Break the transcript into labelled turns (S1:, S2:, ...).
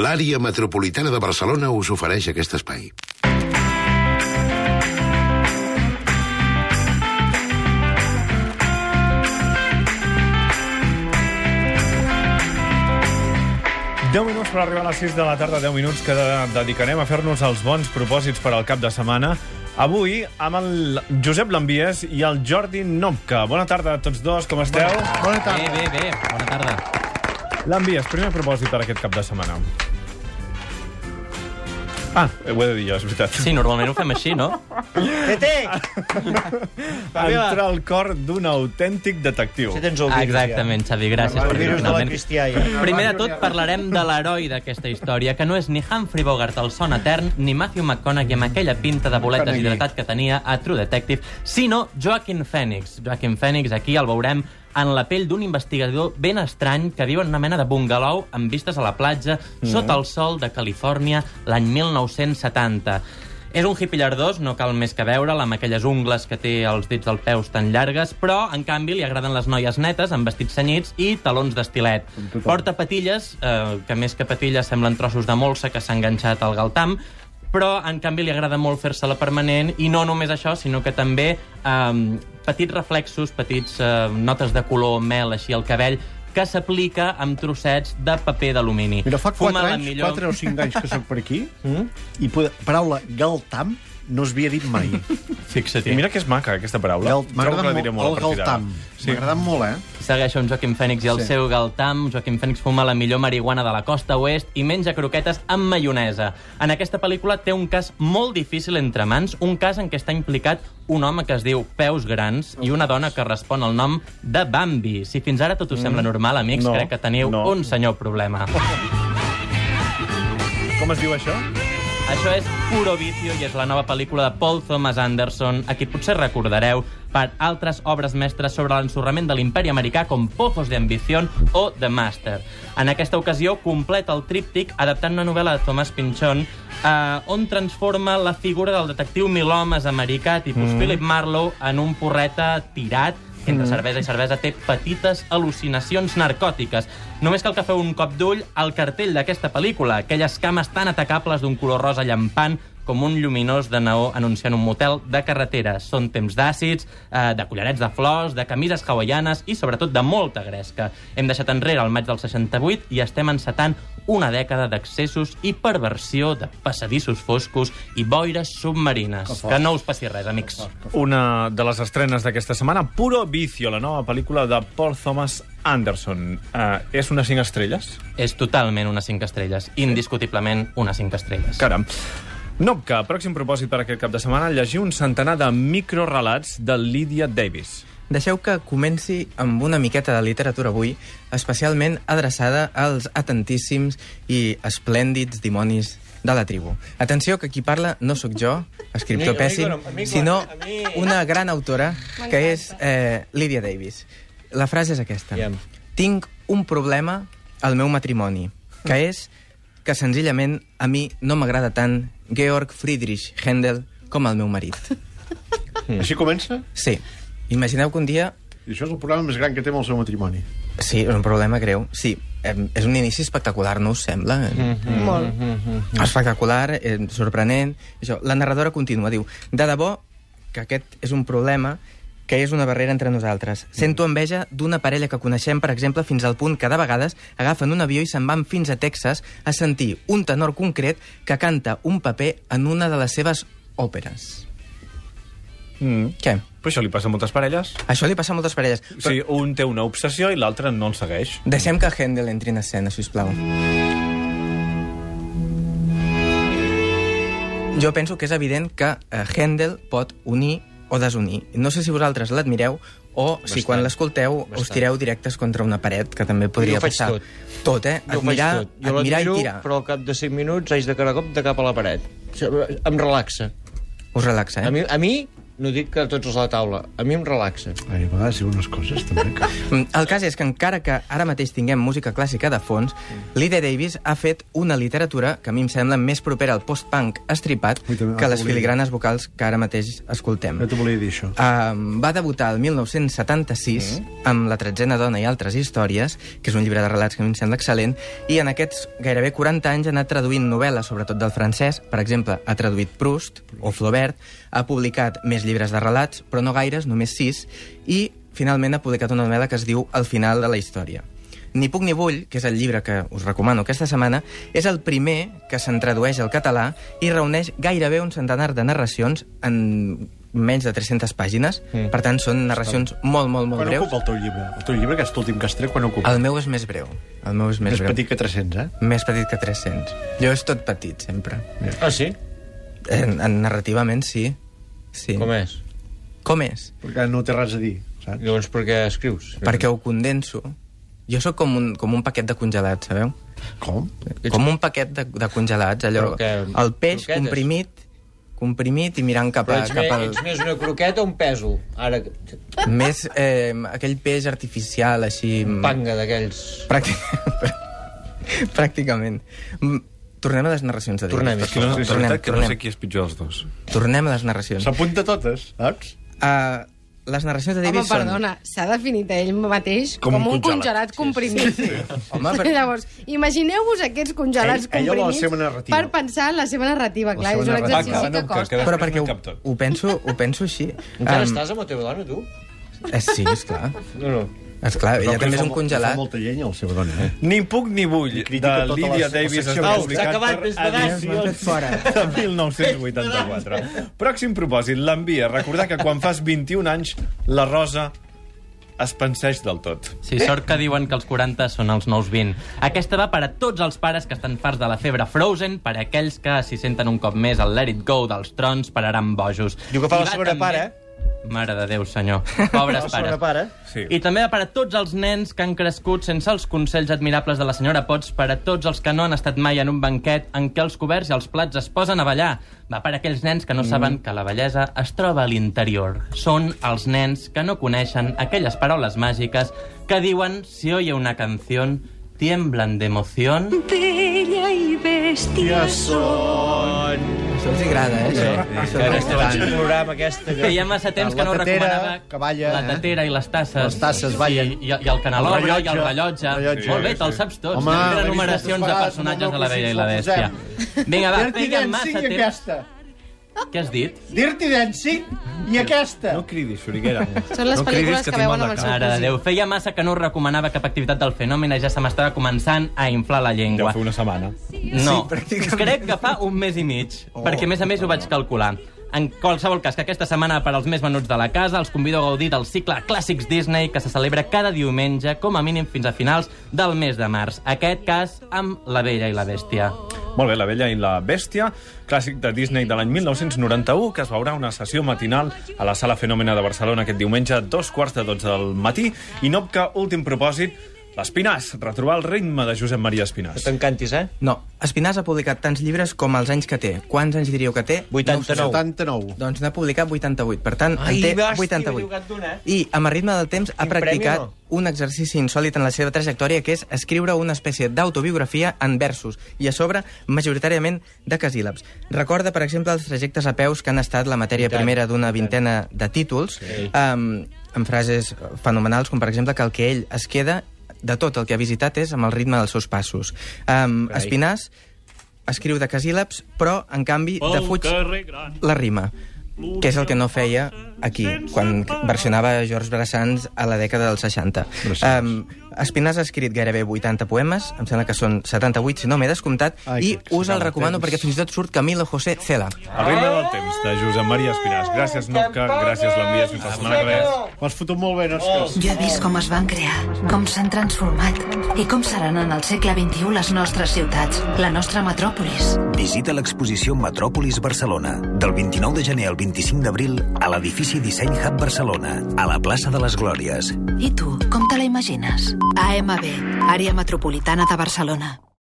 S1: L'àrea metropolitana de Barcelona us ofereix aquest espai.
S2: Deu minuts per arribar a les 6 de la tarda, 10 minuts que de- dedicarem a fer-nos els bons propòsits per al cap de setmana. Avui amb el Josep Lambies i el Jordi Nopka. Bona tarda a tots dos, com esteu?
S3: Bona
S4: Bé,
S3: tarda.
S4: bé, bé. Bona tarda.
S2: Lambies, primer propòsit per aquest cap de setmana. Ah, ho he de dir jo, és veritat.
S4: Sí, normalment ho fem així, no?
S3: Tete!
S2: Entrar al cor d'un autèntic detectiu.
S3: Si tens el virus,
S4: Exactament, Xavi, gràcies.
S3: El
S4: per
S3: virus de la
S4: finalment.
S3: Cristià, ja.
S4: Primer de tot, parlarem de l'heroi d'aquesta història, que no és ni Humphrey Bogart al son etern, ni Matthew McConaughey amb aquella pinta de boletes hidratat que tenia a True Detective, sinó Joaquin Phoenix. Joaquin Phoenix, aquí el veurem en la pell d'un investigador ben estrany que viu en una mena de bungalow amb vistes a la platja, sota el sol de Califòrnia, l'any 1970. És un hippie llardós, no cal més que veure'l, amb aquelles ungles que té els dits dels peus tan llargues, però, en canvi, li agraden les noies netes, amb vestits senyits i talons d'estilet. Porta patilles, eh, que més que patilles semblen trossos de molsa que s'ha enganxat al galtam, però, en canvi, li agrada molt fer-se-la permanent, i no només això, sinó que també eh, petits reflexos, petits eh, notes de color mel així al cabell, que s'aplica amb trossets de paper d'alumini.
S3: Mira, fa
S4: Fuma
S3: 4
S4: la
S3: anys,
S4: millor-
S3: 4 o 5 anys que sóc per aquí i la paraula galtam no es havia dit mai.
S4: Fixa't.
S2: I mira que és maca, aquesta paraula.
S3: Gal- agradat
S2: diré
S3: molt el galtam. M'ha agradat molt, eh?
S4: Segueixo amb Joaquim Fènix i el
S3: Sí.
S4: seu galtam. Joaquim Fènix fuma la millor marihuana de la costa oest i menja croquetes amb maionesa. En aquesta pel·lícula té un cas molt difícil entre mans, un cas en què està implicat un home que es diu Peus Grans i una dona que respon al nom de Bambi. Si fins ara tot us sembla normal, amics,
S2: No,
S4: crec que teniu
S2: no.
S4: un senyor problema.
S2: Com es diu això?
S4: Això és Puro Vicio i és la nova pel·lícula de Paul Thomas Anderson, a qui potser recordareu per altres obres mestres sobre l'ensorrament de l'imperi americà com Pozos de Ambición o The Master. En aquesta ocasió completa el tríptic adaptant una novel·la de Thomas Pynchon eh, on transforma la figura del detectiu mil homes americà tipus mm. Philip Marlowe en un porreta tirat entre cervesa i cervesa té petites al·lucinacions narcòtiques. Només cal que feu un cop d'ull al cartell d'aquesta pel·lícula, aquelles cames tan atacables d'un color rosa llampant com un lluminós de neó anunciant un motel de carretera. Són temps d'àcids, eh, de collarets de flors, de camises hawaianes i, sobretot, de molta gresca. Hem deixat enrere el maig del 68 i estem encetant una dècada d'accessos i perversió de passadissos foscos i boires submarines. Que no us passi res, amics.
S2: Una de les estrenes d'aquesta setmana, Puro Vicio, la nova pel·lícula de Paul Thomas Anderson. Uh, és una 5 estrelles?
S4: És totalment una 5 estrelles. Indiscutiblement una 5 estrelles.
S2: Caram. Nopka, pròxim propòsit per aquest cap de setmana, llegir un centenar de microrelats de Lydia Davis.
S5: Deixeu que comenci amb una miqueta de literatura avui, especialment adreçada als atentíssims i esplèndids dimonis de la tribu. Atenció, que qui parla no sóc jo, escriptor
S3: Amigo,
S5: pèssim,
S3: amigo, amigo,
S5: sinó una gran autora, que és eh, Lydia Davis. La frase és aquesta. Tinc un problema al meu matrimoni, que és que senzillament a mi no m'agrada tant Georg Friedrich Händel com el meu marit.
S3: Així comença?
S5: Sí. Imagineu que un dia
S3: I això és el problema més gran que té amb el seu matrimoni.
S5: Sí, és un problema greu. Sí, és un inici espectacular, no us sembla? Molt. Espectacular, eh, sorprenent. Això. La narradora continua, diu, de debò que aquest és un problema que és una barrera entre nosaltres. Sento enveja d'una parella que coneixem, per exemple, fins al punt que de vegades agafen un avió i se'n van fins a Texas a sentir un tenor concret que canta un paper en una de les seves òperes.
S2: Mm.
S5: Què?
S2: Però això li passa a moltes parelles.
S5: Això li passa a moltes parelles.
S2: O sigui, un té una obsessió i l'altre no el segueix.
S5: Deixem que Händel entri en escena, si us plau. Jo penso que és evident que eh, Händel pot unir o desunir. No sé si vosaltres l'admireu o si
S3: Bastant.
S5: quan l'escolteu us tireu directes contra una paret, que també podria
S6: Jo
S5: passar.
S6: tot.
S5: Tot, eh?
S6: Jo
S5: Admirar,
S6: tot. Jo
S5: admirar i tirar.
S6: però al cap de 5 minuts haig de cada cop de cap a la paret. Em relaxa.
S5: Us relaxa, eh?
S6: A mi, a mi no dic que tots els a la taula. A mi em relaxa.
S3: Ai, a vegades diu unes coses, també. Que...
S5: Mm, El cas és que encara que ara mateix tinguem música clàssica de fons, Lydia Davis ha fet una literatura que a mi em sembla més propera al post-punk estripat
S3: Ui, també-
S5: que les
S3: volia
S5: filigranes vocals que ara mateix escoltem.
S3: No t'ho volia dir, això.
S5: Um, va debutar el 1976 amb La tretzena dona i altres històries, que és un llibre de relats que a mi em sembla excel·lent, i en aquests gairebé 40 anys ha anat traduint novel·les, sobretot del francès. Per exemple, ha traduït Proust o Flaubert, ha publicat més llibres de relats, però no gaires, només sis, i finalment ha publicat una novel·la que es diu El final de la història. Ni puc ni vull, que és el llibre que us recomano aquesta setmana, és el primer que se'n tradueix al català i reuneix gairebé un centenar de narracions en menys de 300 pàgines. Mm. Per tant, són narracions molt, molt, molt
S3: Quan
S5: breus.
S3: ocupa el teu llibre? El teu llibre, aquest últim que has tret, quan ocupa?
S5: El meu és més breu. El meu és més,
S3: Més
S5: breu.
S3: petit que 300, eh?
S5: Més petit que 300. Jo és tot petit, sempre.
S6: Ah, sí?
S5: En, en narrativament, sí. Sí.
S6: Com és?
S5: Com és?
S3: Perquè no té res a dir, saps?
S6: Llavors per què escrius?
S5: Perquè ho condenso. Jo sóc com un, com un paquet de congelats, sabeu?
S3: Com?
S5: Com un paquet de, de congelats, allò.
S6: Què?
S5: El peix
S6: Croquetes?
S5: comprimit, comprimit i mirant cap, a,
S6: ets,
S5: cap al...
S6: ets més una croqueta o un pèsol? Ara,
S5: Més eh, aquell peix artificial, així...
S6: panga d'aquells...
S5: Pràctic... Pràcticament. Tornem a les narracions de.
S6: Tornem-hi.
S2: És que no, és
S5: tornem,
S2: veritat que no
S5: tornem.
S2: sé qui és pitjor dels dos.
S5: Tornem a les narracions.
S3: S'apunta totes, saps?
S5: Uh, les narracions de
S7: Home,
S5: Davis són...
S7: perdona, s'ha definit ell mateix
S3: Com
S7: com,
S3: un congelat.
S7: congelat comprimit.
S5: Home, per...
S7: Llavors, imagineu-vos aquests congelats
S3: Ell- ella
S7: comprimits
S3: narrativa.
S7: per pensar en la seva narrativa. Clar,
S3: seva
S7: és un exercici
S2: Va,
S7: que
S2: no,
S7: costa.
S2: que-
S5: Però perquè ho, ho, penso, ho penso així.
S6: Encara
S5: Em,
S6: estàs amb la teva dona, tu?
S5: Eh, sí, esclar.
S6: No, no.
S5: Esclar, ella també és un
S3: Fa
S5: congelat.
S3: molta llenya, el seu dona, eh?
S2: Ni puc ni vull, de
S3: la
S2: Davis està publicat
S6: s'ha acabat,
S2: per de 1984. Pròxim propòsit, l'envia. Recordar que quan fas 21 anys, la rosa es penseix del tot.
S4: Sí, sort que diuen que els 40 són els nous 20. Aquesta va per a tots els pares que estan farts de la febre Frozen, per a aquells que, si senten un cop més el Let It Go dels trons, pararan bojos.
S6: Diu que fa
S4: I
S6: la segona
S4: també-
S6: part, eh?
S4: Mare de Déu, senyor. Pobres pares.
S6: part, eh?
S2: Sí.
S4: I també per a tots els nens que han crescut sense els consells admirables de la senyora Potts, per a tots els que no han estat mai en un banquet en què els coberts i els plats es posen a ballar. Va per a aquells nens que no saben que la bellesa es troba a l'interior. Són els nens que no coneixen aquelles paraules màgiques que diuen si oye una canción tiemblan de emoción.
S8: Bella y bestia
S5: Això els agrada, eh? Això, això
S6: Que ara
S5: els
S6: te vaig
S5: agrada.
S6: plorar amb aquesta...
S4: Que hi ha massa temps que no
S3: tatera,
S4: recomanava.
S3: que balla,
S4: la
S3: eh?
S4: tatera i les tasses.
S3: Les tasses ballen.
S4: I, i, i el
S3: rellotge.
S4: i el rellotge.
S3: El rellotge.
S4: Molt bé,
S2: Sí,
S4: te'ls
S2: sí.
S4: saps tots.
S3: Home, vist
S4: enumeracions de personatges
S3: no
S4: de la
S3: cal
S4: Bella i la Bèstia. Vinga, va,
S3: Dancing
S4: massa temps... Què has dit?
S3: Dirty Dancing i aquesta.
S2: No cridis, Xuriguera.
S7: Són les
S2: no
S7: pel·lícules que
S2: tinc
S7: veuen amb el seu
S4: Mare de
S7: cosí.
S4: Déu, feia massa que no recomanava cap activitat del fenomen i ja se m'estava començant a inflar la
S2: Deu
S4: llengua.
S2: fer una setmana.
S4: No,
S5: pràcticament.
S4: crec que fa un mes i mig, oh. perquè a més a més ho vaig calcular. En qualsevol cas, que aquesta setmana per als més venuts de la casa els convido a gaudir del cicle Clàssics Disney que se celebra cada diumenge, com a mínim fins a finals del mes de març. Aquest cas amb La Bella i la Bèstia.
S2: Molt bé, La Bella i la Bèstia, clàssic de Disney de l'any 1991, que es veurà una sessió matinal a la Sala Fenòmena de Barcelona aquest diumenge a dos quarts de dotze del matí. I Nopca, últim propòsit, l'Espinàs, retrobar el ritme de Josep Maria
S6: No
S2: Espinàs.
S6: t'encantis, eh?
S5: No, Espinàs ha publicat tants llibres com els anys que té. Quants anys diríeu que té?
S6: 89.
S3: 79.
S5: Doncs n'ha publicat 88, per tant,
S6: Ai,
S5: en té
S6: bèstia,
S5: 88.
S6: m'he equivocat d'un, eh?
S5: I, amb el ritme del temps, ha
S6: Quin premi,
S5: practicat
S6: no?
S5: un exercici insòlit en la seva trajectòria, que és escriure una espècie d'autobiografia en versos, i a sobre, majoritàriament, de casíl·labs. Recorda, per exemple, els trajectes a peus que han estat la matèria primera d'una vintena de títols,
S6: Sí.
S5: um, amb frases fenomenals, com per exemple que el que ell es queda de tot el que ha visitat és amb el ritme dels seus passos. Um,
S6: Carai.
S5: Espinàs escriu de casíl·labs, però, en canvi, defuig la rima que és el que no feia aquí, quan versionava Georges Brassens a la dècada dels 60. Um, Espinàs ha escrit gairebé 80 poemes, em sembla que són 78, si no m'he descomptat,
S3: Ai,
S5: i us el recomano
S3: temps.
S5: perquè fins i tot surt Camilo José Cela.
S2: El ritme del temps de Josep Maria Espinàs. Gràcies, Nopca, gràcies, l'envies fins la setmana que ve.
S3: Ho has fotut molt bé, no? Oh.
S8: Jo he vist com es van crear, com s'han transformat i com seran en el segle XXI les nostres ciutats, la nostra metròpolis.
S9: Visita l'exposició Metròpolis Barcelona, del 29 de gener al 25 d'abril a l'edifici Disseny Hub Barcelona, a la plaça de les Glòries.
S8: I tu, com imagines? AMB, Àrea Metropolitana de Barcelona.